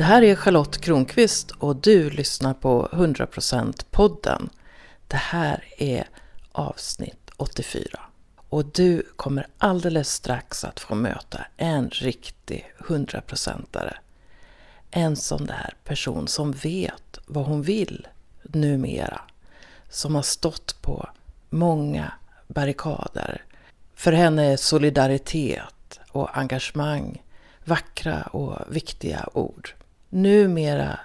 Det här är Charlotte Kronqvist och du lyssnar på 100% podden. Det här är avsnitt 84. Och du kommer alldeles strax att få möta en riktig 100%are. En sån där person som vet vad hon vill numera. Som har stått på många barrikader. För henne är solidaritet och engagemang vackra och viktiga ord. Numera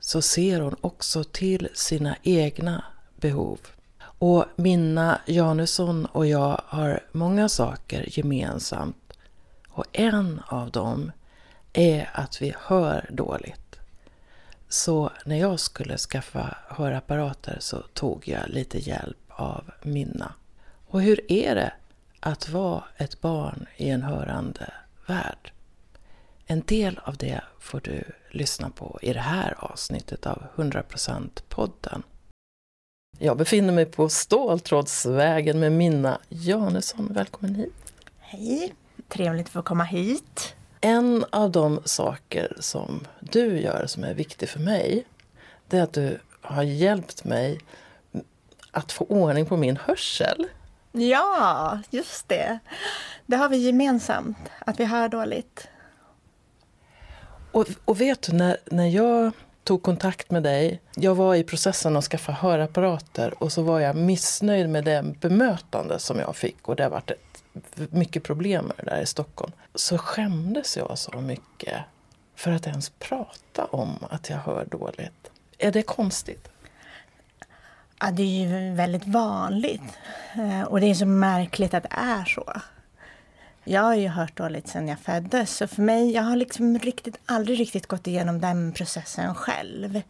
så ser hon också till sina egna behov. Och Minna Janusson och jag har många saker gemensamt. Och en av dem är att vi hör dåligt. Så när jag skulle skaffa hörapparater så tog jag lite hjälp av Minna. Och hur är det att vara ett barn i en hörande värld? En del av det får du lyssna på i det här avsnittet av 100% podden. Jag befinner mig på Ståltrådsvägen med Minna Janesson. Välkommen hit! Hej! Trevligt att få komma hit. En av de saker som du gör som är viktig för mig, det är att du har hjälpt mig att få ordning på min hörsel. Ja, just det. Det har vi gemensamt, att vi hör dåligt. Och, och vet du, när, när jag tog kontakt med dig, jag var i processen att skaffa hörapparater och så var jag missnöjd med det bemötande som jag fick och det har varit ett, mycket problem med det där i Stockholm. Så skämdes jag så mycket för att ens prata om att jag hör dåligt. Är det konstigt? Ja, det är ju väldigt vanligt. Eh, och det är så märkligt att det är så. Jag har ju hört dåligt sedan jag föddes. Så för mig, jag har liksom riktigt, aldrig riktigt gått igenom den processen själv.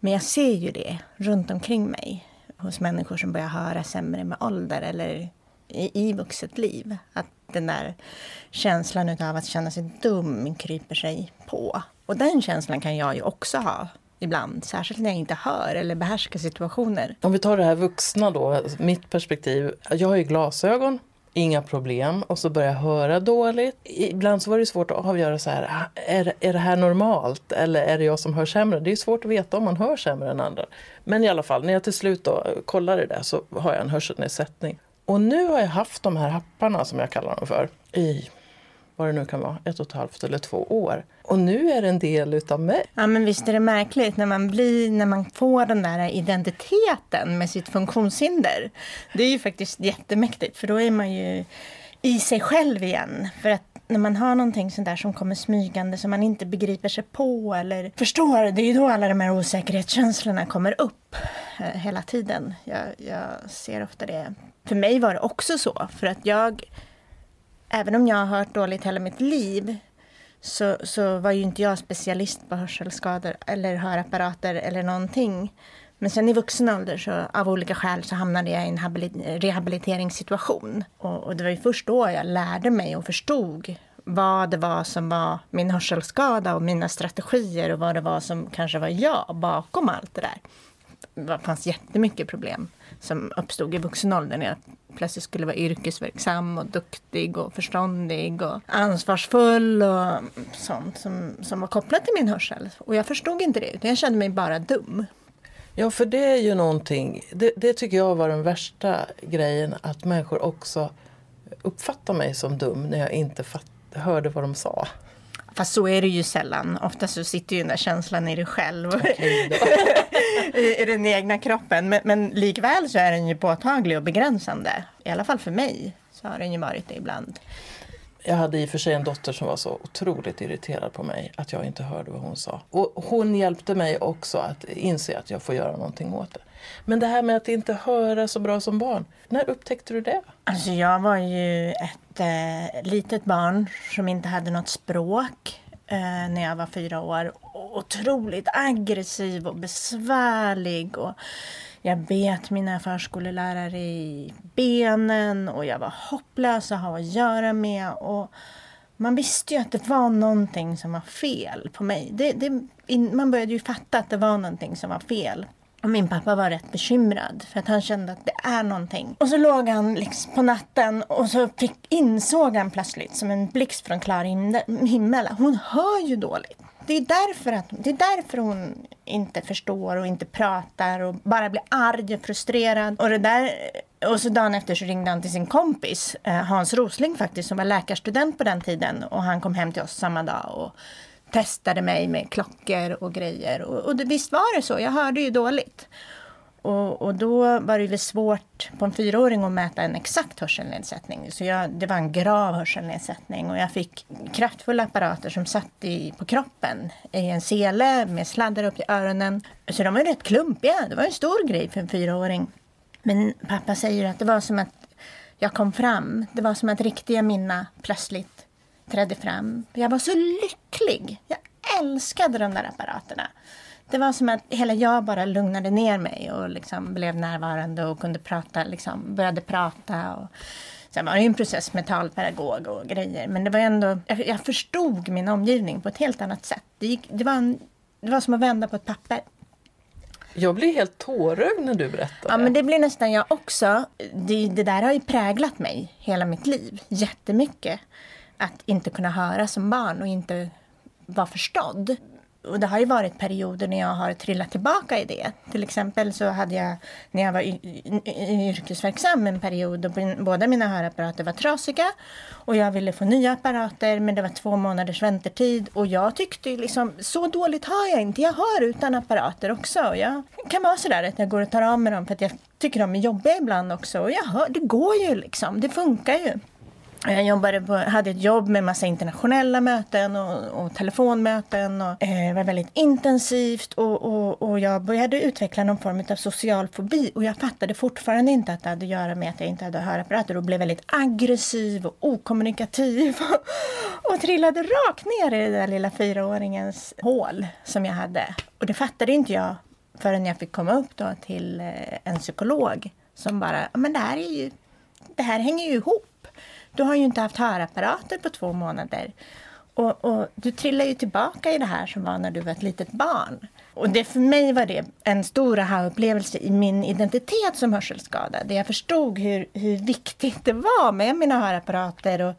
Men jag ser ju det runt omkring mig. Hos människor som börjar höra sämre med ålder eller i, i vuxet liv. Att den där känslan av att känna sig dum kryper sig på. Och den känslan kan jag ju också ha ibland, särskilt när jag inte hör eller behärskar situationer. Om vi tar det här vuxna då, mitt perspektiv. Jag har ju glasögon inga problem och så började jag höra dåligt. Ibland så var det svårt att avgöra så här, ah, är, är det här normalt eller är det jag som hör sämre? Det är svårt att veta om man hör sämre än andra. Men i alla fall, när jag till slut då kollar det där så har jag en hörselnedsättning. Och nu har jag haft de här happarna som jag kallar dem för i vad det nu kan vara, ett och ett halvt eller två år. Och nu är det en del utav mig. Ja men visst är det märkligt när man, blir, när man får den där identiteten med sitt funktionshinder. Det är ju faktiskt jättemäktigt för då är man ju i sig själv igen. För att när man har någonting sånt där som kommer smygande som man inte begriper sig på eller förstår, det är ju då alla de här osäkerhetskänslorna kommer upp eh, hela tiden. Jag, jag ser ofta det. För mig var det också så, för att jag även om jag har hört dåligt hela mitt liv så, så var ju inte jag specialist på hörselskador eller hörapparater eller någonting. Men sen i vuxen ålder så av olika skäl så hamnade jag i en rehabiliteringssituation. Och, och, det var ju först då jag lärde mig och förstod vad det var som var min hörselskada och mina strategier och vad det var som kanske var jag bakom allt det där. Det fanns jättemycket problem som uppstod i vuxen ålder när jag plötsligt skulle vara yrkesverksam och duktig och förståndig och ansvarsfull och sånt som, som var kopplat till min hörsel. Och jag förstod inte det, utan jag kände mig bara dum. Ja, för det är ju någonting, det, det tycker jag var den värsta grejen, att människor också uppfattar mig som dum när jag inte fatt, hörde vad de sa. Fast så är det ju sällan. Ofta så sitter ju den där känslan i dig själv. Okay, I, I den egna kroppen. Men, men likväl så är den ju påtaglig och begränsande. I alla fall för mig så har den ju varit det ibland. Jag hade i och för sig en dotter som var så otroligt irriterad på mig att jag inte hörde vad hon sa. Och hon hjälpte mig också att inse att jag får göra någonting åt det. Men det här med att inte höra så bra som barn, när upptäckte du det? Alltså jag var ju ett eh, litet barn som inte hade något språk eh, när jag var fyra år. Otroligt aggressiv och besvärlig. Och jag bet mina förskolelärare i benen och jag var hopplös att ha att göra med. Och man visste ju att det var någonting som var fel på mig. Det, det, man började ju fatta att det var någonting som var fel. Och min pappa var rätt bekymrad för att han kände att det är någonting. Och så låg han liksom på natten och så fick, insåg han plötsligt som en blixt från klar himmel. Hon hör ju dåligt. Det är, därför att, det är därför hon inte förstår och inte pratar och bara blir arg och frustrerad. Och, det där, och så dagen efter så ringde han till sin kompis eh, Hans Rosling faktiskt som var läkarstudent på den tiden. Och han kom hem till oss samma dag och testade mig med klockor och grejer. Och, och det, visst var det så, jag hörde ju dåligt. Och, och, då var det ju svårt på en fyraåring att mäta en exakt hörselnedsättning. Så jag, det var en grav hörselnedsättning och jag fick kraftfulla apparater som satt i, på kroppen i en sele med sladdar upp i öronen. Så de var rätt klumpiga. Det var en stor grej för en fyraåring. Men pappa säger att det var som att jag kom fram. Det var som att riktiga minna plötsligt trädde fram. Jag var så lycklig. Jag älskade de där apparaterna. Det var som att hela jag bara lugnade ner mig och liksom blev närvarande och kunde prata, liksom, började prata. Och, Sen var det ju en process med talpedagog och grejer. Men det var ändå, jag, jag förstod min omgivning på ett helt annat sätt. Det, gick, det, var en, det var som att vända på ett papper. Jag blir helt tårögd när du berättar. Ja, men det blir nästan jag också. Det, det där har ju präglat mig hela mitt liv jättemycket. Att inte kunna höra som barn och inte vara förstådd och det har ju varit perioder när jag har trillat tillbaka i det. Till exempel så hade jag när jag var yrkesverksam en period då båda mina hörapparater var trasiga och jag ville få nya apparater men det var två månaders väntetid och jag tyckte liksom så dåligt har jag inte. Jag hör utan apparater också. Jag kan vara sådär att jag går och tar av mig dem för att jag tycker de är jobbiga ibland också och jag hör, det går ju liksom, det funkar ju. Jag jobbade på, hade ett jobb med massa internationella möten och, och telefonmöten. Och, eh, det var väldigt intensivt och, och, och, jag började utveckla någon form av social fobi. Och jag fattade fortfarande inte att det hade att göra med att jag inte hade hörapparater och blev väldigt aggressiv och okommunikativ. Och, och trillade rakt ner i det där lilla fyraåringens hål som jag hade. Och det fattade inte jag förrän jag fick komma upp då till eh, en psykolog som bara, men det här är ju, det här hänger ju ihop. Du har ju inte haft hörapparater på två månader. Och, och, du trillar ju tillbaka i det här som var när du var ett litet barn. Och det, för mig var det en stor aha-upplevelse i min identitet som hörselskadad. Där jag förstod hur, hur viktigt det var med mina hörapparater och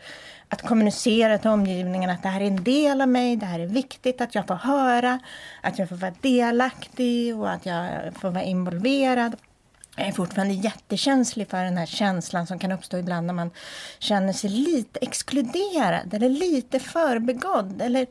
att kommunicera till omgivningen att det här är en del av mig, det här är viktigt att jag får höra, att jag får vara delaktig och att jag får vara involverad jag är fortfarande jättekänslig för den här känslan som kan uppstå ibland när man känner sig lite exkluderad eller lite förbegådd. Eller,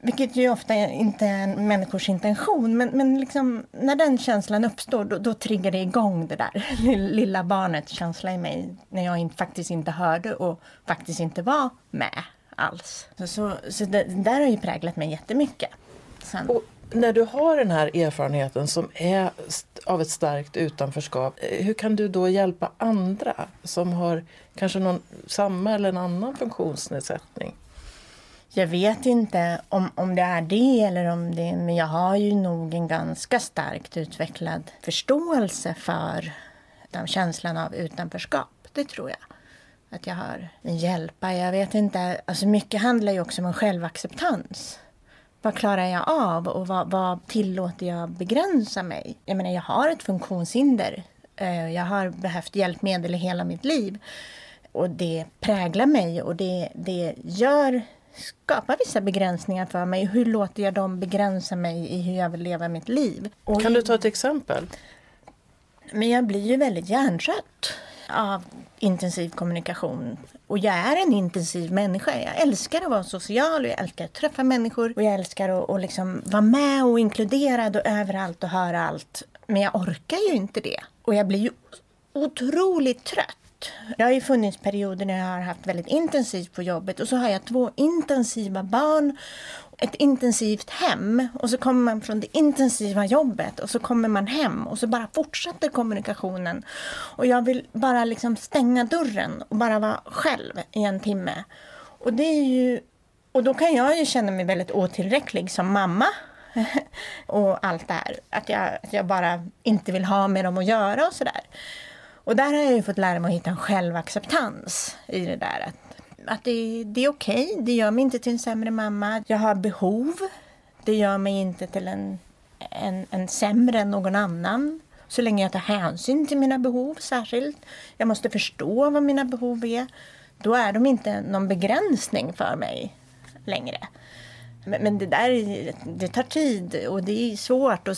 vilket ju ofta inte är en människors intention. Men, men liksom, när den känslan uppstår då, då triggar det igång det där lilla barnets känsla i mig. När jag faktiskt inte hörde och faktiskt inte var med alls. Så, så, så det, det där har ju präglat mig jättemycket. Sen. Och när du har den här erfarenheten som är av ett starkt utanförskap, eh, hur kan du då hjälpa andra som har kanske någon samma eller en annan funktionsnedsättning? Jag vet inte om, om det är det eller om det men jag har ju nog en ganska starkt utvecklad förståelse för den känslan av utanförskap. Det tror jag att jag har. En hjälpa, jag vet inte. Alltså mycket handlar ju också om en självacceptans vad klarar jag av och vad, vad tillåter jag begränsa mig? Jag menar, jag har ett funktionshinder. Eh, jag har behövt hjälpmedel i hela mitt liv. Och det präglar mig och det, det gör, skapar vissa begränsningar för mig. Hur låter jag dem begränsa mig i hur jag vill leva mitt liv? Och kan du ta ett exempel? Men jag blir ju väldigt hjärntrött av intensiv kommunikation. Och jag är en intensiv människa. Jag älskar att vara social och jag älskar att träffa människor. Och jag älskar att, och liksom vara med och inkluderad och överallt och höra allt. Men jag orkar ju inte det. Och jag blir ju otroligt trött. Det har ju funnits perioder när jag har haft väldigt intensivt på jobbet och så har jag två intensiva barn ett intensivt hem och så kommer man från det intensiva jobbet och så kommer man hem och så bara fortsätter kommunikationen. Och jag vill bara liksom stänga dörren och bara vara själv i en timme. Och det är ju och då kan jag ju känna mig väldigt otillräcklig som mamma och allt det här. Att jag, att jag bara inte vill ha med dem att göra och sådär. Och där har jag ju fått lära mig att hitta en självacceptans i det där. Att att det, det är okej. Okay. Det gör mig inte till en sämre mamma. Jag har behov. Det gör mig inte till en, en, en sämre än någon annan. Så länge jag tar hänsyn till mina behov särskilt. Jag måste förstå vad mina behov är. Då är de inte någon begränsning för mig längre. Men, men det där det tar tid och det är svårt. Och,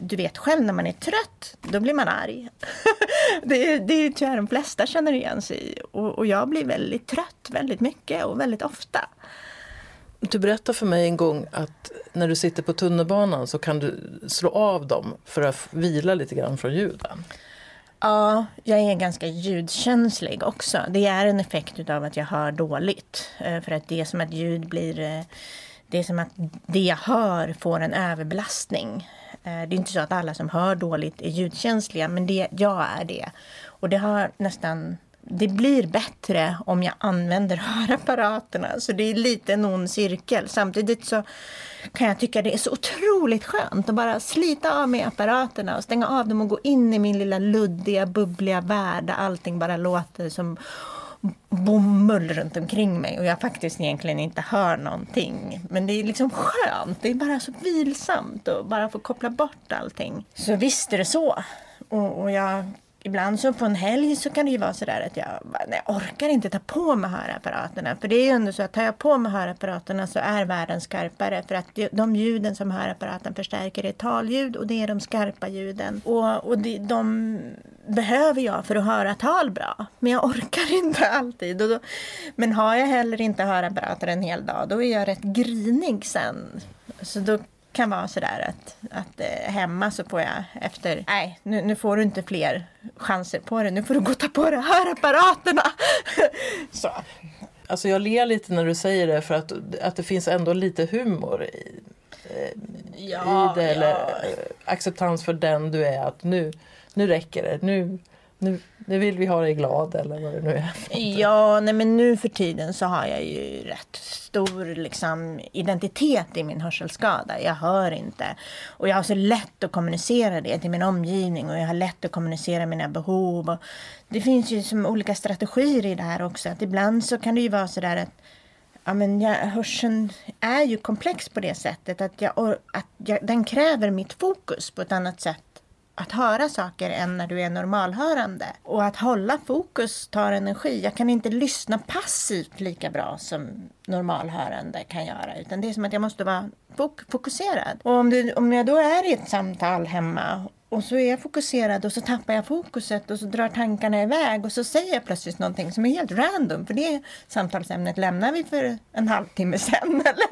du vet själv när man är trött, då blir man arg. det, det är tyvärr de flesta känner igen sig i. Och, och jag blir väldigt trött väldigt mycket och väldigt ofta. Du berättade för mig en gång att när du sitter på tunnelbanan så kan du slå av dem för att vila lite grann från ljuden. Ja, jag är ganska ljudkänslig också. Det är en effekt av att jag hör dåligt. Eh, för att det är som att ljud blir... Det är som att det jag hör får en överbelastning. Eh, det är inte så att alla som hör dåligt är ljudkänsliga, men det, jag är det. Och det har nästan det blir bättre om jag använder hörapparaterna. Så det är lite en ond cirkel. Samtidigt så kan jag tycka det är så otroligt skönt att bara slita av mig apparaterna och stänga av dem och gå in i min lilla luddiga, bubbliga värld där allting bara låter som bomull runt omkring mig och jag faktiskt egentligen inte hör någonting. Men det är liksom skönt, det är bara så vilsamt att bara få koppla bort allting. Så visst är det så. Och, och jag ibland så på en helg så kan det ju vara sådär att jag, nej, jag orkar inte ta på mig hörapparaterna. För det är ju ändå så att tar jag på mig hörapparaterna så är världen skarpare. För att de ljuden som hörapparaten förstärker är talljud och det är de skarpa ljuden. Och, och de, de behöver jag för att höra tal bra. Men jag orkar inte alltid. Och då, men har jag heller inte hörapparater en hel dag då är jag rätt grinig sen. Så då kan vara sådär att, att eh, hemma så får jag efter, nej nu, nu, får du inte fler chanser på det, nu får du gå och ta på dig hörapparaterna. så. Alltså jag ler lite när du säger det för att, att det finns ändå lite humor i, eh, ja, i det. Ja. Eller eh, acceptans för den du är. Att nu, nu räcker det. Nu, nu, nu vill vi ha dig glad eller vad det nu är. Ja, nej men nu för tiden så har jag ju rätt stor liksom, identitet i min hörselskada. Jag hör inte. Och jag har så lätt att kommunicera det till min omgivning och jag har lätt att kommunicera mina behov. Och det finns ju som olika strategier i det här också. Att ibland så kan det ju vara så där att ja, men jag, hörseln är ju komplex på det sättet att, jag, att jag, den kräver mitt fokus på ett annat sätt att höra saker än när du är normalhörande. Och att hålla fokus tar energi. Jag kan inte lyssna passivt lika bra som normalhörande kan göra. Utan det är som att jag måste vara fokuserad. Och om, du, om jag då är i ett samtal hemma och så är jag fokuserad och så tappar jag fokuset och så drar tankarna iväg och så säger jag plötsligt någonting som är helt random. För det samtalsämnet lämnar vi för en halvtimme sen. Eller?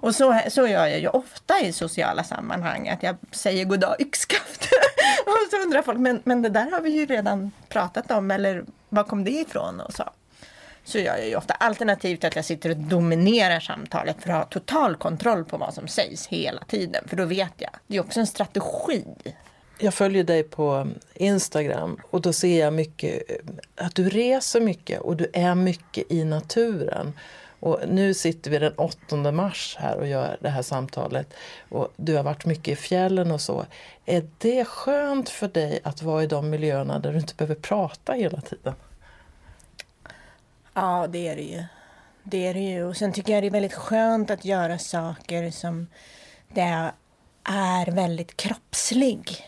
Och så, så gör jag ju ofta i sociala sammanhang. Att jag säger goddag yxskaft. och så undrar folk, men, men det där har vi ju redan pratat om. Eller var kom det ifrån? Och så. Så gör jag ju ofta. Alternativt att jag sitter och dominerar samtalet för att ha total kontroll på vad som sägs hela tiden. För då vet jag. Det är också en strategi jag följer dig på Instagram och då ser jag mycket eh, att du reser mycket och du är mycket i naturen. Och nu sitter vi den 8 mars här och gör det här samtalet och du har varit mycket i fjällen och så. Är det skönt för dig att vara i de miljöerna där du inte behöver prata hela tiden? Ja, det är det ju. Det är det ju. Och sen tycker jag det är väldigt skönt att göra saker som det är väldigt kroppslig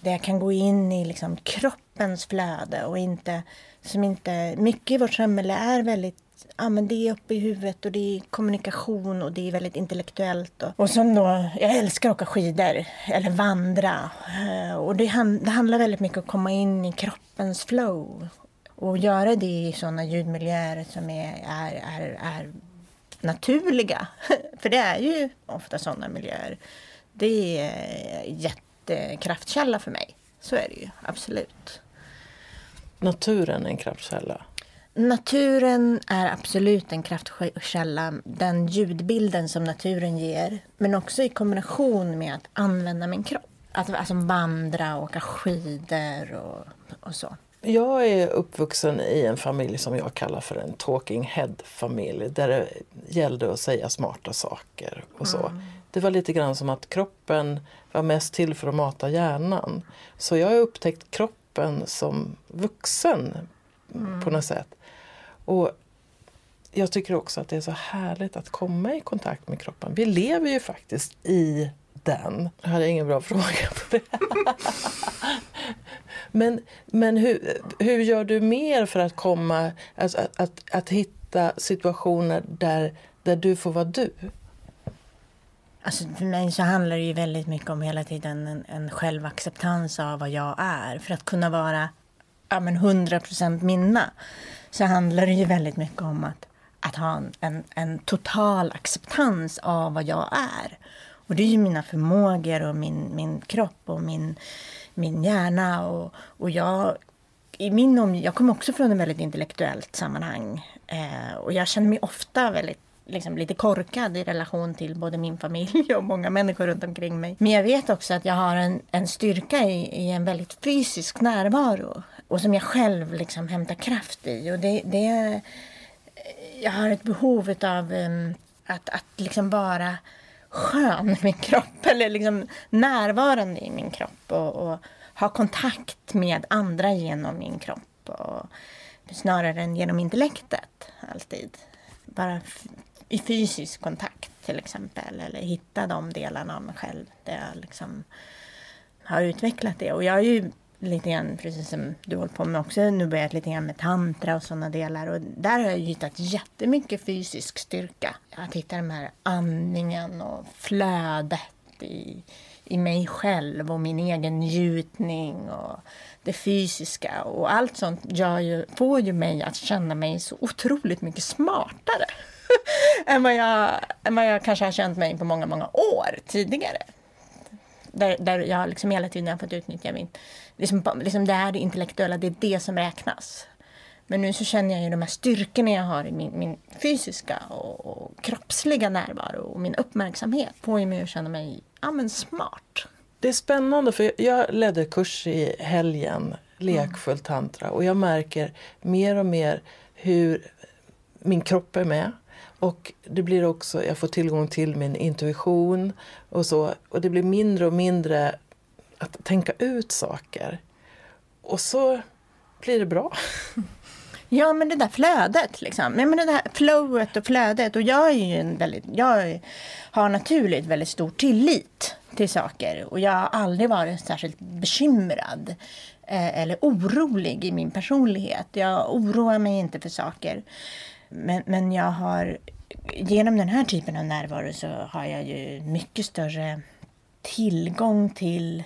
där jag kan gå in i liksom kroppens flöde och inte, som inte, mycket i vårt samhälle är väldigt ja, men det är uppe i huvudet och det är kommunikation och det är väldigt intellektuellt. Och, och som då, jag älskar att åka skidor eller vandra. Eh, och det, hand, det handlar väldigt mycket om att komma in i kroppens flow. Och göra det i sådana ljudmiljöer som är, är, är, är naturliga. För det är ju ofta sådana miljöer. Det är jätte kraftkälla för mig. Så är det ju, absolut. Naturen är en kraftkälla? Naturen är absolut en kraftkälla. Den ljudbilden som naturen ger. Men också i kombination med att använda min kropp. Att alltså vandra, åka skidor och, och så. Jag är uppvuxen i en familj som jag kallar för en talking head-familj. Där det gällde att säga smarta saker och så. Mm. Det var lite grann som att kroppen var mest till för att mata hjärnan. Så jag har upptäckt kroppen som vuxen mm. på något sätt. Och jag tycker också att det är så härligt att komma i kontakt med kroppen. Vi lever ju faktiskt i den. Jag hade ingen bra fråga på det. men men hur, hur gör du mer för att komma, alltså att, att, att hitta situationer där, där du får vara du? Alltså för mig så handlar det ju väldigt mycket om hela tiden en, en självacceptans av vad jag är. För att kunna vara ja, men 100% minna så handlar det ju väldigt mycket om att, att ha en, en, en, total acceptans av vad jag är. Och det är ju mina förmågor och min, min kropp och min, min hjärna. Och, och jag, i min om, jag kommer också från ett väldigt intellektuellt sammanhang. Eh, och jag känner mig ofta väldigt liksom lite korkad i relation till både min familj och många människor runt omkring mig. Men jag vet också att jag har en, en styrka i, i en väldigt fysisk närvaro och som jag själv liksom hämtar kraft i. Och det, det, jag har ett behov av um, att, att liksom vara skön i min kropp eller liksom närvarande i min kropp och, och ha kontakt med andra genom min kropp. Och, snarare än genom intellektet alltid. Bara i fysisk kontakt till exempel. Eller hitta de delarna av mig själv där jag liksom har utvecklat det. Och jag har ju lite grann, precis som du håller på med också, nu börjat lite grann med tantra och sådana delar. Och där har jag hittat jättemycket fysisk styrka. Att hitta den här andningen och flödet i, i mig själv och min egen njutning och det fysiska. Och allt sånt gör ju, får ju mig att känna mig så otroligt mycket smartare. än, vad jag, än vad jag kanske har känt mig på många, många år tidigare. Där, där jag liksom hela tiden har fått utnyttja min... Liksom, liksom det är det intellektuella, det är det som räknas. Men nu så känner jag ju de här styrkorna jag har i min, min fysiska och, och, kroppsliga närvaro och min uppmärksamhet får ju mig att känna mig ja, men smart. Det är spännande för jag ledde kurs i helgen, lekfull tantra och jag märker mer och mer hur min kropp är med. Och det blir också, jag får tillgång till min intuition och så. Och det blir mindre och mindre att tänka ut saker. Och så blir det bra. Ja, men det där flödet liksom. Men det där flowet och flödet. Och jag är ju en väldigt, jag har naturligt väldigt stor tillit till saker. Och jag har aldrig varit särskilt bekymrad eh, eller orolig i min personlighet. Jag oroar mig inte för saker. Men, men jag har, genom den här typen av närvaro så har jag ju mycket större tillgång till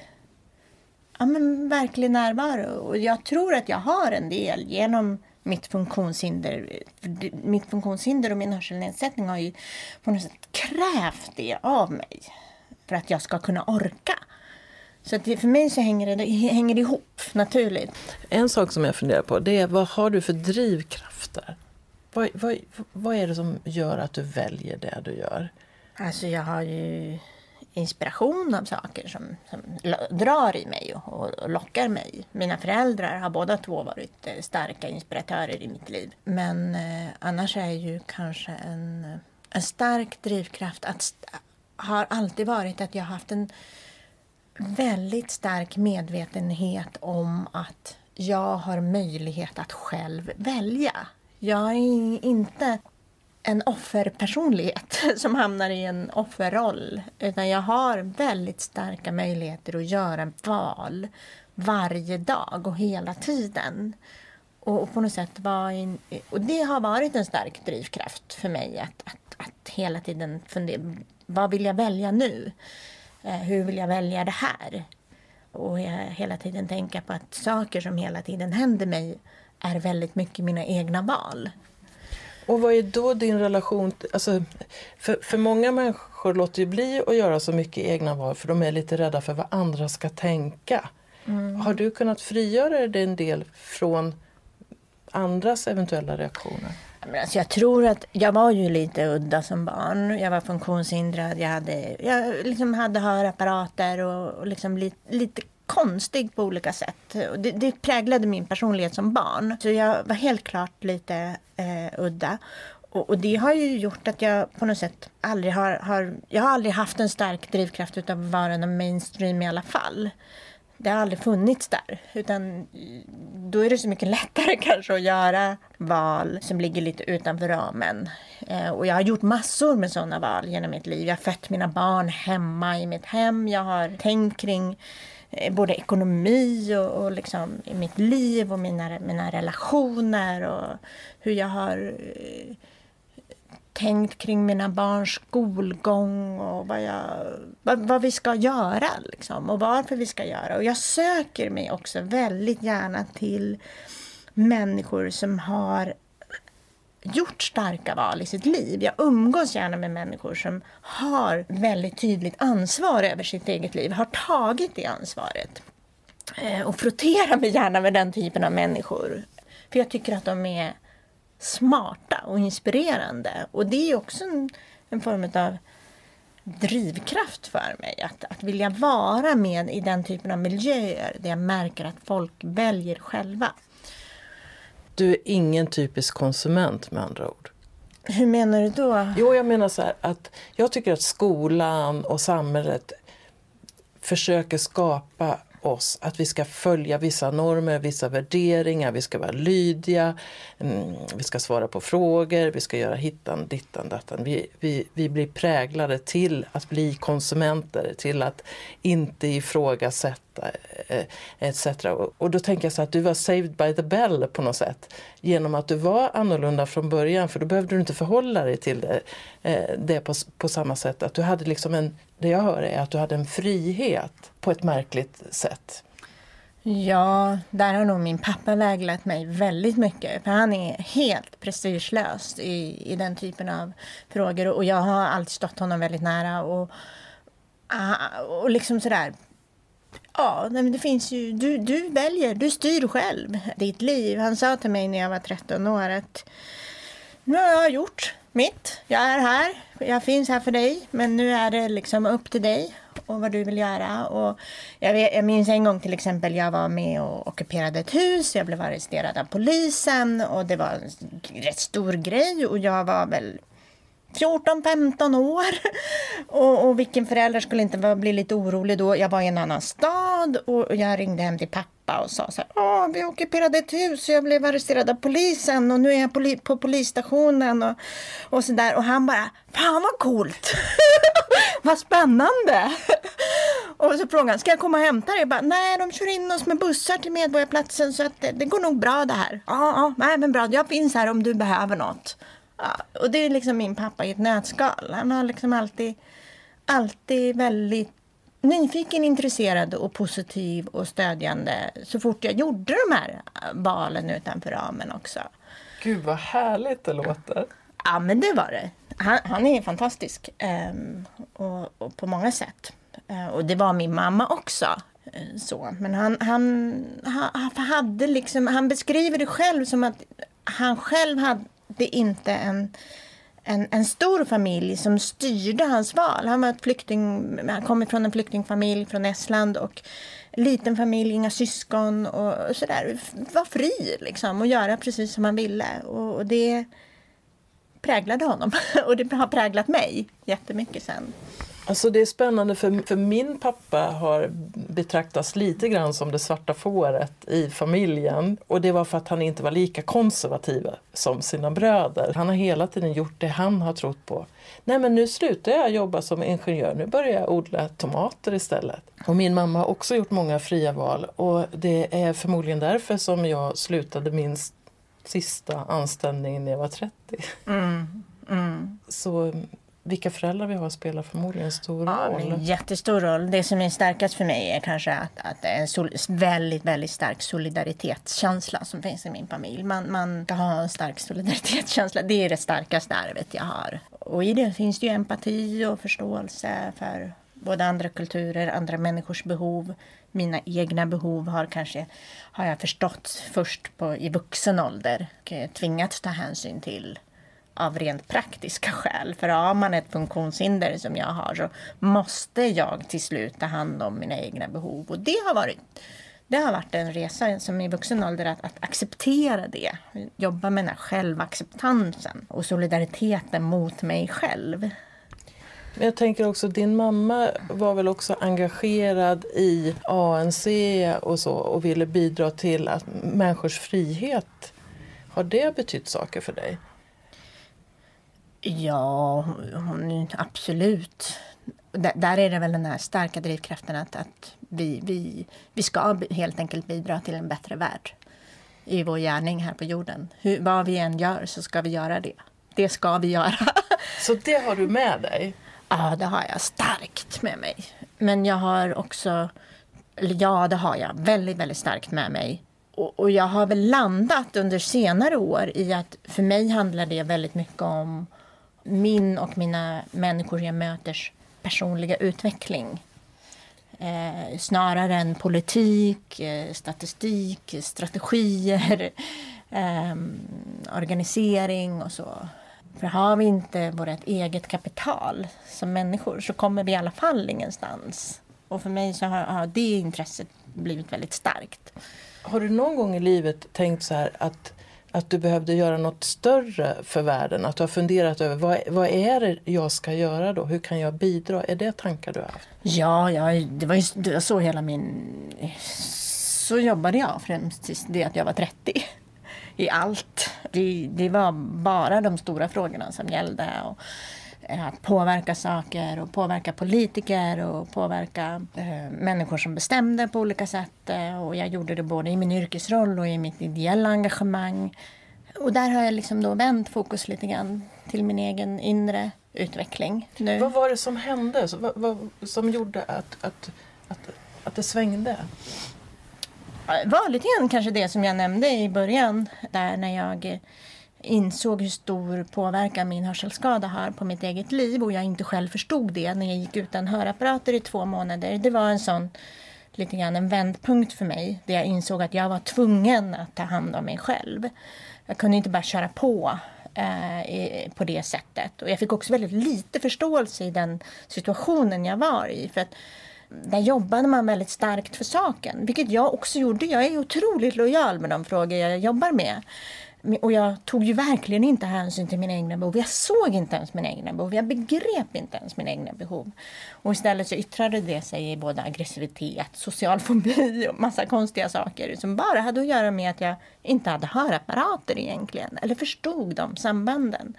ja, men verklig närvaro. Och jag tror att jag har en del genom mitt funktionshinder. Mitt funktionshinder och min hörselnedsättning har ju på något sätt krävt det av mig. För att jag ska kunna orka. Så att det, för mig så hänger det, det hänger det ihop naturligt. En sak som jag funderar på det är vad har du för drivkrafter? Vad, vad, vad är det som gör att du väljer det du gör? Alltså jag har ju inspiration av saker som, som drar i mig och, och, lockar mig. Mina föräldrar har båda två varit eh, starka inspiratörer i mitt liv. Men eh, annars är ju kanske en, eh, en stark drivkraft att har alltid varit att jag har haft en väldigt stark medvetenhet om att jag har möjlighet att själv välja. Jag är inte en offerpersonlighet som hamnar i en offerroll. Utan jag har väldigt starka möjligheter att göra val varje dag och hela tiden. Och, på något sätt var in, och det har varit en stark drivkraft för mig att, att, att hela tiden fundera. Vad vill jag välja nu? Eh, hur vill jag välja det här? Och hela tiden tänka på att saker som hela tiden händer mig är väldigt mycket mina egna val. Och vad är då din relation? Alltså, för, för många människor låter ju bli att göra så mycket egna val för de är lite rädda för vad andra ska tänka. Mm. Har du kunnat frigöra dig en del från andras eventuella reaktioner? Alltså jag tror att jag var ju lite udda som barn. Jag var funktionshindrad. Jag hade, jag liksom hade hörapparater och, och liksom lite, lite konstig på olika sätt. Det, det präglade min personlighet som barn. Så jag var helt klart lite eh, udda. Och, och, det har ju gjort att jag på något sätt aldrig har, har jag har aldrig haft en stark drivkraft utav att vara någon mainstream i alla fall. Det har aldrig funnits där. Utan då är det så mycket lättare kanske att göra val som ligger lite utanför ramen. Eh, och jag har gjort massor med sådana val genom mitt liv. Jag har fött mina barn hemma i mitt hem. Jag har tänkt kring Eh, både ekonomi och, och liksom i mitt liv och mina, mina relationer och hur jag har eh, tänkt kring mina barns skolgång och vad, jag, vad, vad vi ska göra liksom, och varför vi ska göra. Och jag söker mig också väldigt gärna till människor som har gjort starka val i sitt liv. Jag umgås gärna med människor som har väldigt tydligt ansvar över sitt eget liv, har tagit det ansvaret. Eh, och frotterar mig gärna med den typen av människor. För jag tycker att de är smarta och inspirerande. Och det är också en, en form av drivkraft för mig. Att, att vilja vara med i den typen av miljöer där jag märker att folk väljer själva. Du är ingen typisk konsument med andra ord. Hur menar du då? Jo, jag menar så här att jag tycker att skolan och samhället försöker skapa oss att vi ska följa vissa normer, vissa värderingar, vi ska vara lydiga, mm, vi ska svara på frågor, vi ska göra hittan, dittan, dattan. Vi, vi, vi blir präglade till att bli konsumenter, till att inte ifrågasätta etc. Eh, och då tänker jag så att du var saved by the bell på något sätt genom att du var annorlunda från början för då behövde du inte förhålla dig till det, eh, det på, på samma sätt. Att du hade liksom en, det jag hör är att du hade en frihet på ett märkligt sätt. Ja, där har nog min pappa väglett mig väldigt mycket. För han är helt prestigelös i, i den typen av frågor. Och jag har alltid stått honom väldigt nära. Och, ah, och liksom sådär. Ja, det finns ju, du, du väljer, du styr själv ditt liv. Han sa till mig när jag var 13 år att nu har jag gjort mitt. Jag är här, jag finns här för dig. Men nu är det liksom upp till dig och vad du vill göra. Och jag, vet, jag minns en gång till exempel, jag var med och ockuperade ett hus. Jag blev arresterad av polisen och det var en rätt stor grej. Och jag var väl 14-15 år. Och, och vilken förälder skulle inte bli lite orolig då? Jag var i en annan stad och jag ringde hem till pappa och sa så här. Åh, vi ockuperade ett hus och jag blev arresterad av polisen och nu är jag poli på polisstationen och, och så där. Och han bara, fan vad coolt! vad spännande! och så frågade han, ska jag komma och hämta dig? Jag bara, nej de kör in oss med bussar till Medborgarplatsen så att det, det går nog bra det här. Ja, ja, nej men bra, jag finns här om du behöver något. Ja, och det är liksom min pappa i ett nötskal. Han har liksom alltid, alltid väldigt nyfiken, intresserad och positiv och stödjande så fort jag gjorde de här valen utanför ramen också. Gud vad härligt det låter. Ja men det var det. Han, han är fantastisk um, och, och, på många sätt. Uh, och det var min mamma också. Uh, så. Men han, han, han, han, hade liksom, han beskriver det själv som att han själv hade det inte en, en, en stor familj som styrde hans val. Han, var ett flykting, han kom från en flyktingfamilj från Estland och liten familj, inga syskon och sådär. Var fri liksom och göra precis som han ville. Och, och det präglade honom och det har präglat mig jättemycket sen. Alltså det är spännande för, för min pappa har betraktats lite grann som det svarta fåret i familjen. Och det var för att han inte var lika konservativ som sina bröder. Han har hela tiden gjort det han har trott på. Nej men nu slutar jag jobba som ingenjör, nu börjar jag odla tomater istället. Och min mamma har också gjort många fria val och det är förmodligen därför som jag slutade min sista anställning när jag var 30. Mm. Mm. Så vilka föräldrar vi har spelar förmodligen en stor ja, roll. En jättestor roll. Det som är starkast för mig är kanske att, att det är en väldigt, väldigt stark solidaritetskänsla som finns i min familj. Man, man ska ha en stark solidaritetskänsla. Det är det starkaste arvet jag har. Och i det finns det ju empati och förståelse för både andra kulturer, andra människors behov. Mina egna behov har kanske har jag förstått först på, i vuxen ålder och tvingats ta hänsyn till av rent praktiska skäl. För har man ett funktionshinder som jag har så måste jag till slut ta hand om mina egna behov. Och det har varit, det har varit en resa som i vuxen ålder att, att acceptera det. Jobba med den här självacceptansen och solidariteten mot mig själv. Men jag tänker också, din mamma var väl också engagerad i ANC och så och ville bidra till att människors frihet. Har det betytt saker för dig? Ja, absolut. Där är det väl den här starka drivkraften att, att vi, vi, vi ska helt enkelt bidra till en bättre värld i vår gärning här på jorden. Hur, vad vi än gör så ska vi göra det. det ska vi göra. Så det har du med dig? Ja, det har jag starkt med mig. Men jag har också, ja, det har jag väldigt, väldigt starkt med mig. Och, och jag har väl landat under senare år i att för mig handlar det väldigt mycket om min och mina människor jag möters personliga utveckling. Eh, snarare än politik, eh, statistik, strategier, eh, organisering och så. För har vi inte vårt eget kapital som människor så kommer vi i alla fall ingenstans. Och för mig så har, har det intresset blivit väldigt starkt. Har du någon gång i livet tänkt så här att, att du behövde göra något större för världen? Att du har funderat över vad, vad är det jag ska göra då? Hur kan jag bidra? Är det tankar du har haft? Ja, jag, det var ju det var så hela min... Så jobbade jag främst tills det att jag var 30 i allt. Det, det var bara de stora frågorna som gällde. Och, att påverka saker och påverka politiker och påverka eh, människor som bestämde på olika sätt. Eh, och jag gjorde det både i min yrkesroll och i mitt ideella engagemang. Och där har jag liksom då vänt fokus lite grann till min egen inre utveckling. Nu. Vad var det som hände vad, vad, som gjorde att, att, att, att det svängde? var lite grann kanske det som jag nämnde i början. Där när jag insåg hur stor påverkan min hörselskada har på mitt eget liv och jag inte själv förstod det när jag gick utan hörapparater i två månader. Det var en sån lite grann en vändpunkt för mig där jag insåg att jag var tvungen att ta hand om mig själv. Jag kunde inte bara köra på eh, på det sättet. Och jag fick också väldigt lite förståelse i den situationen jag var i. För att där jobbade man väldigt starkt för saken. Vilket jag också gjorde. Jag är otroligt lojal med de frågor jag jobbar med. Och jag tog ju verkligen inte hänsyn till mina egna behov. Jag såg inte ens mina egna behov. Jag begrep inte ens mina egna behov. Och istället så yttrade det sig i både aggressivitet, social fobi och massa konstiga saker som bara hade att göra med att jag inte hade hörapparater egentligen. Eller förstod de sambanden.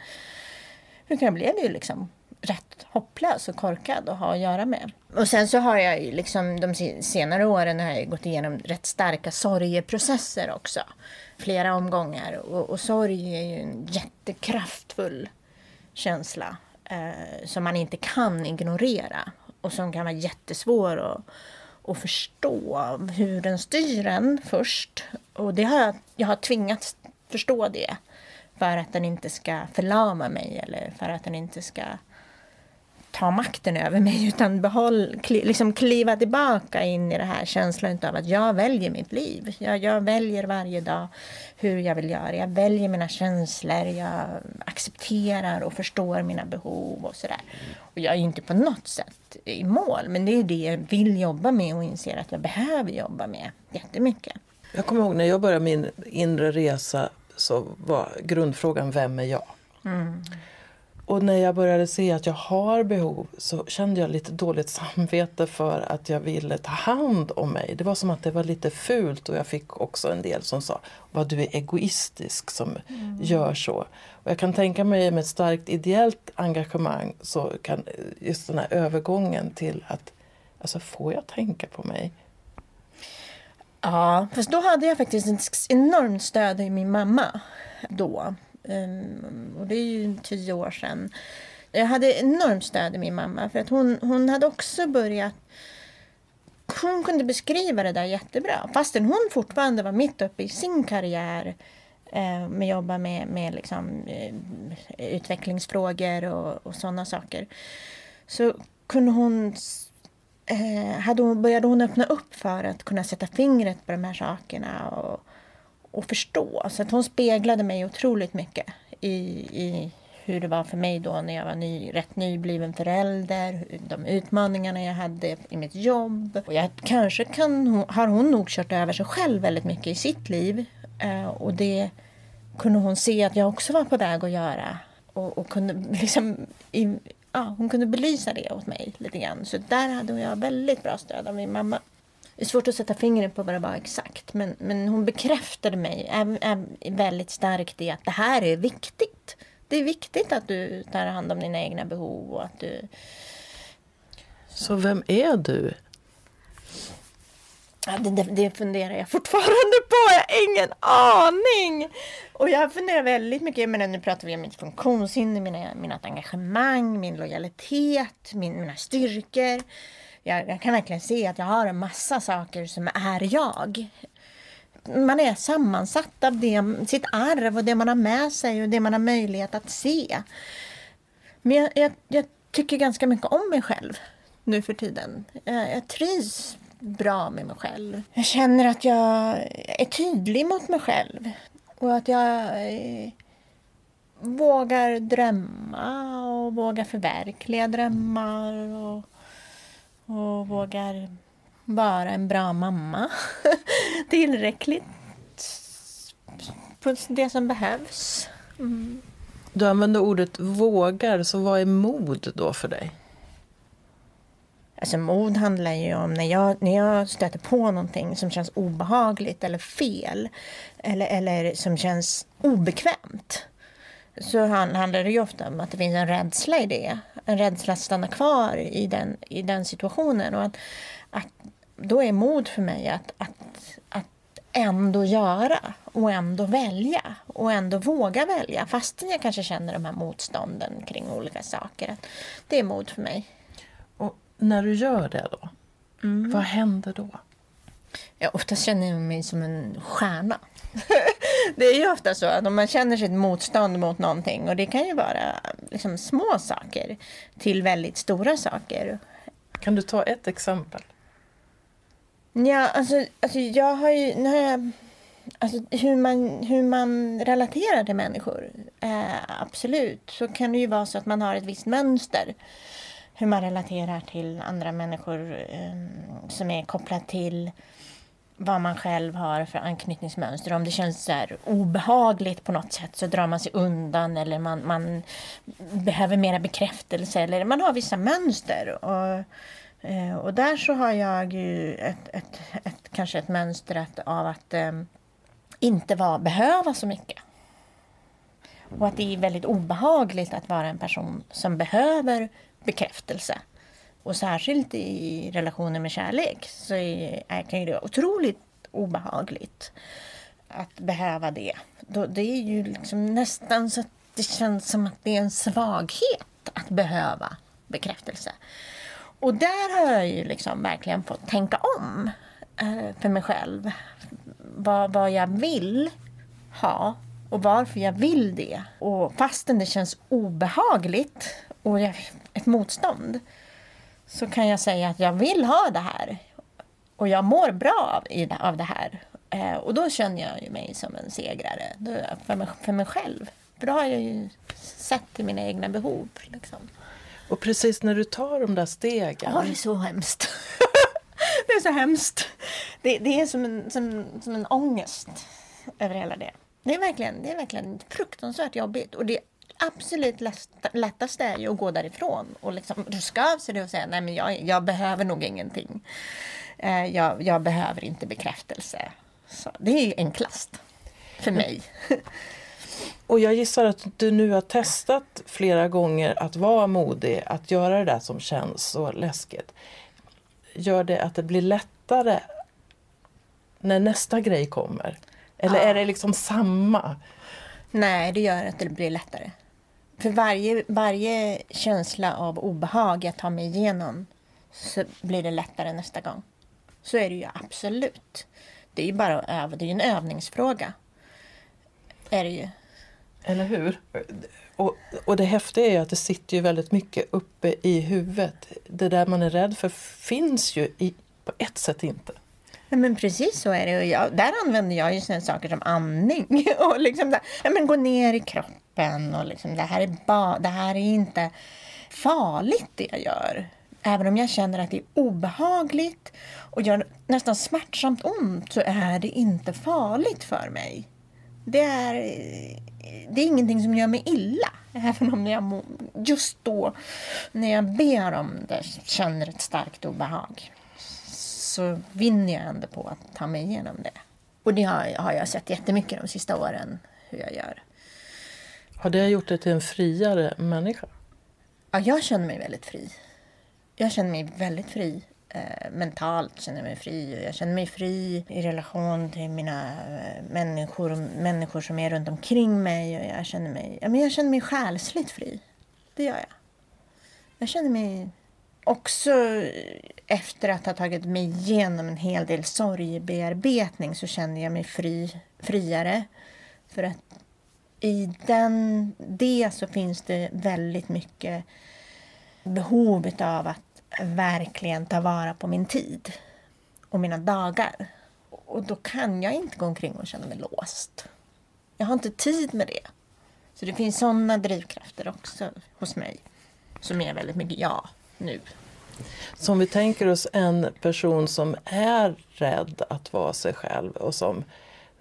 Jag blev ju liksom rätt hopplös och korkad att ha att göra med. Och sen så har jag ju liksom de senare åren har jag gått igenom rätt starka sorgeprocesser också. Flera omgångar. Och, och sorg är ju en jättekraftfull känsla eh, som man inte kan ignorera och som kan vara jättesvår att, att förstå hur den styr en först. Och det har jag, jag har tvingats förstå det för att den inte ska förlama mig eller för att den inte ska ta makten över mig utan behåll, kli, liksom kliva tillbaka in i det här känslan av att jag väljer mitt liv. Jag, jag väljer varje dag hur jag vill göra. Jag väljer mina känslor. Jag accepterar och förstår mina behov och sådär. Och jag är inte på något sätt i mål men det är det jag vill jobba med och inser att jag behöver jobba med jättemycket. Jag kommer ihåg när jag började min inre resa så var grundfrågan vem är jag? Mm. Och när jag började se att jag har behov så kände jag lite dåligt samvete för att jag ville ta hand om mig. Det var som att det var lite fult och jag fick också en del som sa vad du är egoistisk som mm. gör så. Och jag kan tänka mig med ett starkt ideellt engagemang så kan just den här övergången till att alltså får jag tänka på mig? Ja, fast då hade jag faktiskt ett enormt stöd i min mamma då. Ehm, och det är ju tio år sedan. Jag hade enormt stöd i min mamma för att hon, hon hade också börjat hon kunde beskriva det där jättebra. Fastän hon fortfarande var mitt uppe i sin karriär eh, med att jobba med, med liksom, eh, utvecklingsfrågor och, och sådana saker. Så kunde hon, eh, hade hon, började hon öppna upp för att kunna sätta fingret på de här sakerna. Och, och förstå. Så att hon speglade mig otroligt mycket i, i hur det var för mig då när jag var ny, rätt nybliven förälder, de utmaningarna jag hade i mitt jobb. Och jag, kanske kan, har hon nog kört över sig själv väldigt mycket i sitt liv. Eh, och det kunde hon se att jag också var på väg att göra. Och, och kunde liksom, i, ja, hon kunde belysa det åt mig lite grann. Så där hade jag väldigt bra stöd av min mamma. Det är svårt att sätta fingret på vad det var exakt. Men, men hon bekräftade mig är, är väldigt starkt i att det här är viktigt. Det är viktigt att du tar hand om dina egna behov och att du... Så vem är du? Ja, det, det, det funderar jag fortfarande på. Jag har ingen aning. Och jag funderar väldigt mycket. Men nu pratar vi om mitt funktionshinder, mina, mina engagemang, min lojalitet, min, mina styrkor. Jag, jag, kan verkligen se att jag har en massa saker som är jag. Man är sammansatt av det, sitt arv och det man har med sig och det man har möjlighet att se. Men jag, jag, jag tycker ganska mycket om mig själv nu för tiden. Jag, jag trivs bra med mig själv. Jag känner att jag är tydlig mot mig själv. Och att jag eh, vågar drömma och vågar förverkliga drömmar. Och, och vågar vara en bra mamma. Tillräckligt på det som behövs. Mm. Du använder ordet vågar, så vad är mod då för dig? Alltså mod handlar ju om när jag, när jag stöter på någonting som känns obehagligt eller fel. Eller, eller som känns obekvämt. Så handlar det ju ofta om att det finns en rädsla i det. En rädsla att stanna kvar i den, i den situationen. Och att, att då är mod för mig att, att, att ändå göra och ändå välja och ändå våga välja fastän jag kanske känner de här motstånden kring olika saker. Det är mod för mig när du gör det då, mm. vad händer då? Ja, oftast känner jag mig som en stjärna. det är ju ofta så att om man känner sitt motstånd mot någonting och det kan ju vara liksom små saker till väldigt stora saker. Kan du ta ett exempel? Ja, alltså, alltså jag har ju... Nu har jag, alltså, hur, man, hur man relaterar till människor, eh, absolut, så kan det ju vara så att man har ett visst mönster hur man relaterar till andra människor eh, som är kopplat till vad man själv har för anknytningsmönster. Om det känns så obehagligt på något sätt så drar man sig undan eller man, man behöver mera bekräftelse eller man har vissa mönster. Och, eh, och där så har jag ju ett, ett, ett kanske ett mönster av att äm, inte vara, behöva så mycket. Och att det är väldigt obehagligt att vara en person som behöver bekräftelse. Och särskilt i relationer med kärlek så är, kan det vara otroligt obehagligt att behöva det. det är ju liksom nästan så att det känns som att det är en svaghet att behöva bekräftelse. Och där har jag ju liksom verkligen fått tänka om eh, för mig själv. Vad, vad jag vill ha och varför jag vill det. Och fastän det känns obehagligt och ett motstånd så kan jag säga att jag vill ha det här. Och jag mår bra av det här. Eh, och då känner jag mig som en segrare för mig, för mig själv. För då har jag ju sett till mina egna behov. Liksom. Och precis när du tar de där stegen. Ja, det är så hemskt. det är så hemskt. Det, det är som en, som, som en ångest över hela det. Det är verkligen, det är verkligen fruktansvärt jobbigt. Och det absolut lättaste är ju att gå därifrån och liksom ruska av sig det och säga nej men jag, jag behöver nog ingenting. Eh, jag, jag, behöver inte bekräftelse. Så det är enklast för mig. Och jag gissar att du nu har testat flera gånger att vara modig, att göra det där som känns så läskigt. Gör det att det blir lättare när nästa grej kommer? Eller ja. är det liksom samma? Nej, det gör att det blir lättare. För varje, varje känsla av obehag jag tar mig igenom så blir det lättare nästa gång. Så är det ju absolut. Det är ju bara att öva, det är ju en övningsfråga. Är det ju. Eller hur? Och, och det häftiga är ju att det sitter ju väldigt mycket uppe i huvudet. Det där man är rädd för finns ju i, på ett sätt inte. Nej, men precis så är det. Och jag, där använder jag ju sådana saker som andning. Och liksom där, ja, men gå ner i kroppen. Och liksom, det, här är ba, det här är inte farligt det jag gör. Även om jag känner att det är obehagligt och gör nästan smärtsamt ont så är det inte farligt för mig. Det är, det är ingenting som gör mig illa. Även om jag just då, när jag ber om det, känner ett starkt obehag så vinner jag ändå på att ta mig igenom det. Och det har, har jag sett jättemycket de sista åren hur jag gör. Har det gjort dig till en friare människa? Ja, jag känner mig väldigt fri. Jag känner mig väldigt fri. Eh, mentalt känner jag mig fri. Jag känner mig fri i relation till mina eh, människor, människor som är runt omkring mig. Och jag, känner mig, ja, men jag känner mig själsligt fri. Det gör jag. Jag känner mig också eh, efter att ha tagit mig igenom en hel del sorgbearbetning så kände jag mig fri, friare. För att i den, det så finns det väldigt mycket behov av att verkligen ta vara på min tid och mina dagar. Och då kan jag inte gå omkring och känna mig låst. Jag har inte tid med det. Så det finns sådana drivkrafter också hos mig som är väldigt mycket ja, nu. Så om vi tänker oss en person som är rädd att vara sig själv och som,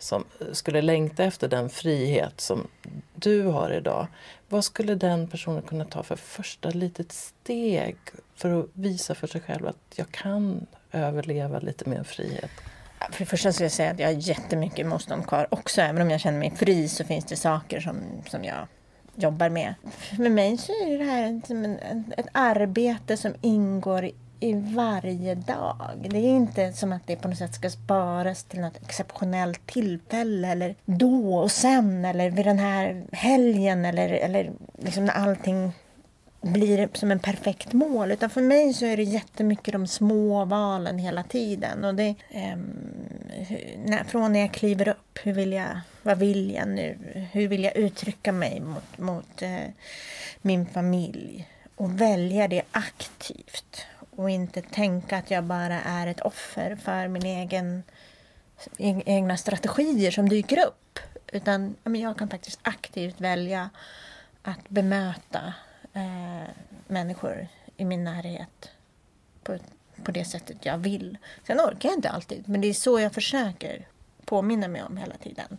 som skulle längta efter den frihet som du har idag. Vad skulle den personen kunna ta för första litet steg för att visa för sig själv att jag kan överleva lite mer frihet? För det första skulle jag säga att jag har jättemycket motstånd kvar också. Även om jag känner mig fri så finns det saker som, som jag jobbar med. För mig så är det här ett, ett arbete som ingår i i varje dag. Det är inte som att det på något sätt ska sparas till något exceptionellt tillfälle eller då och sen eller vid den här helgen eller, eller liksom när allting blir som en perfekt mål. Utan för mig så är det jättemycket de små valen hela tiden. Och det, eh, när, från när jag kliver upp, hur vill jag, vad vill jag nu? Hur vill jag uttrycka mig mot, mot eh, min familj? Och välja det aktivt. Och inte tänka att jag bara är ett offer för min egen egna strategier som dyker upp. Utan jag kan faktiskt aktivt välja att bemöta eh, människor i min närhet på, på det sättet jag vill. Sen orkar jag inte alltid, men det är så jag försöker påminna mig om hela tiden.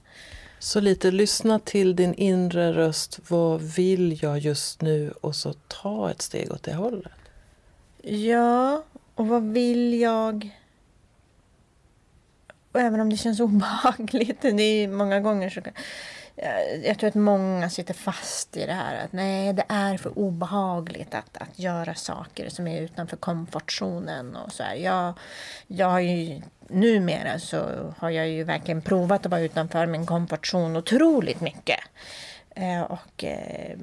Så lite lyssna till din inre röst. Vad vill jag just nu? Och så ta ett steg åt det hållet. Ja, och vad vill jag? Och även om det känns obehagligt. Det är många gånger så jag tror att många sitter fast i det här att nej, det är för obehagligt att, att göra saker som är utanför komfortzonen och så här. Jag, jag har ju, numera så har jag ju verkligen provat att vara utanför min komfortzon otroligt mycket. Eh, och eh,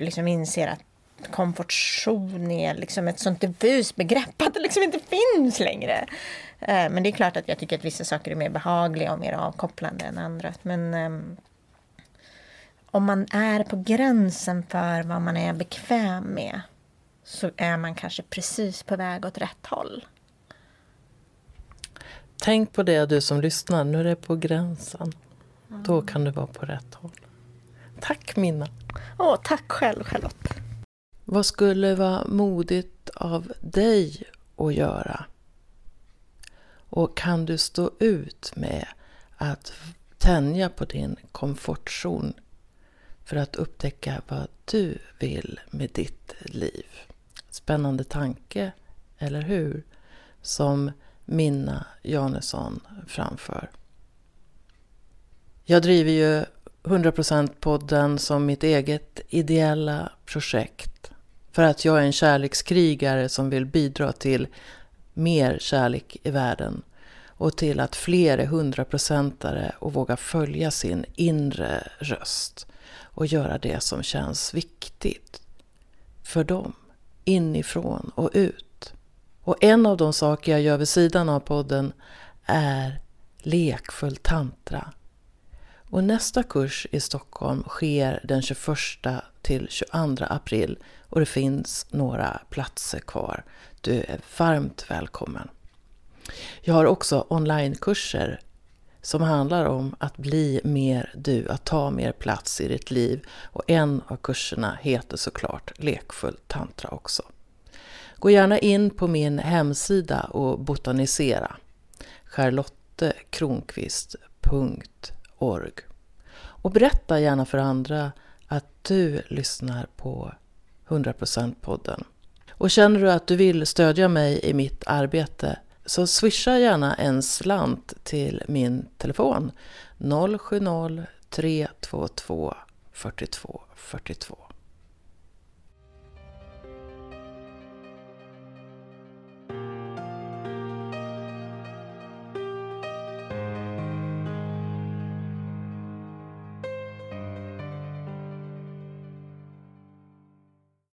liksom inser att komfortzon är liksom ett sånt diffust begrepp att det liksom inte finns längre. Eh, men det är klart att jag tycker att vissa saker är mer behagliga och mer avkopplande än andra. Men um, om man är på gränsen för vad man är bekväm med så är man kanske precis på väg åt rätt håll. Tänk på det du som lyssnar, nu är det på gränsen. Mm. Då kan du vara på rätt håll. Tack Minna! Åh, tack själv Charlotte! Vad skulle vara modigt av dig att göra? Och kan du stå ut med att tänja på din komfortzon för att upptäcka vad du vill med ditt liv? Spännande tanke, eller hur? Som Minna Janesson framför. Jag driver ju 100% podden som mitt eget ideella projekt. För att jag är en kärlekskrigare som vill bidra till mer kärlek i världen och till att fler är hundraprocentare och vågar följa sin inre röst och göra det som känns viktigt för dem, inifrån och ut. Och en av de saker jag gör vid sidan av podden är lekfull tantra. Och nästa kurs i Stockholm sker den 21 till 22 april och det finns några platser kvar. Du är varmt välkommen. Jag har också onlinekurser som handlar om att bli mer du, att ta mer plats i ditt liv. Och en av kurserna heter såklart Lekfull tantra också. Gå gärna in på min hemsida och botanisera org. Och berätta gärna för andra att du lyssnar på 100% podden. Och känner du att du vill stödja mig i mitt arbete så swisha gärna en slant till min telefon 070 322 42 42.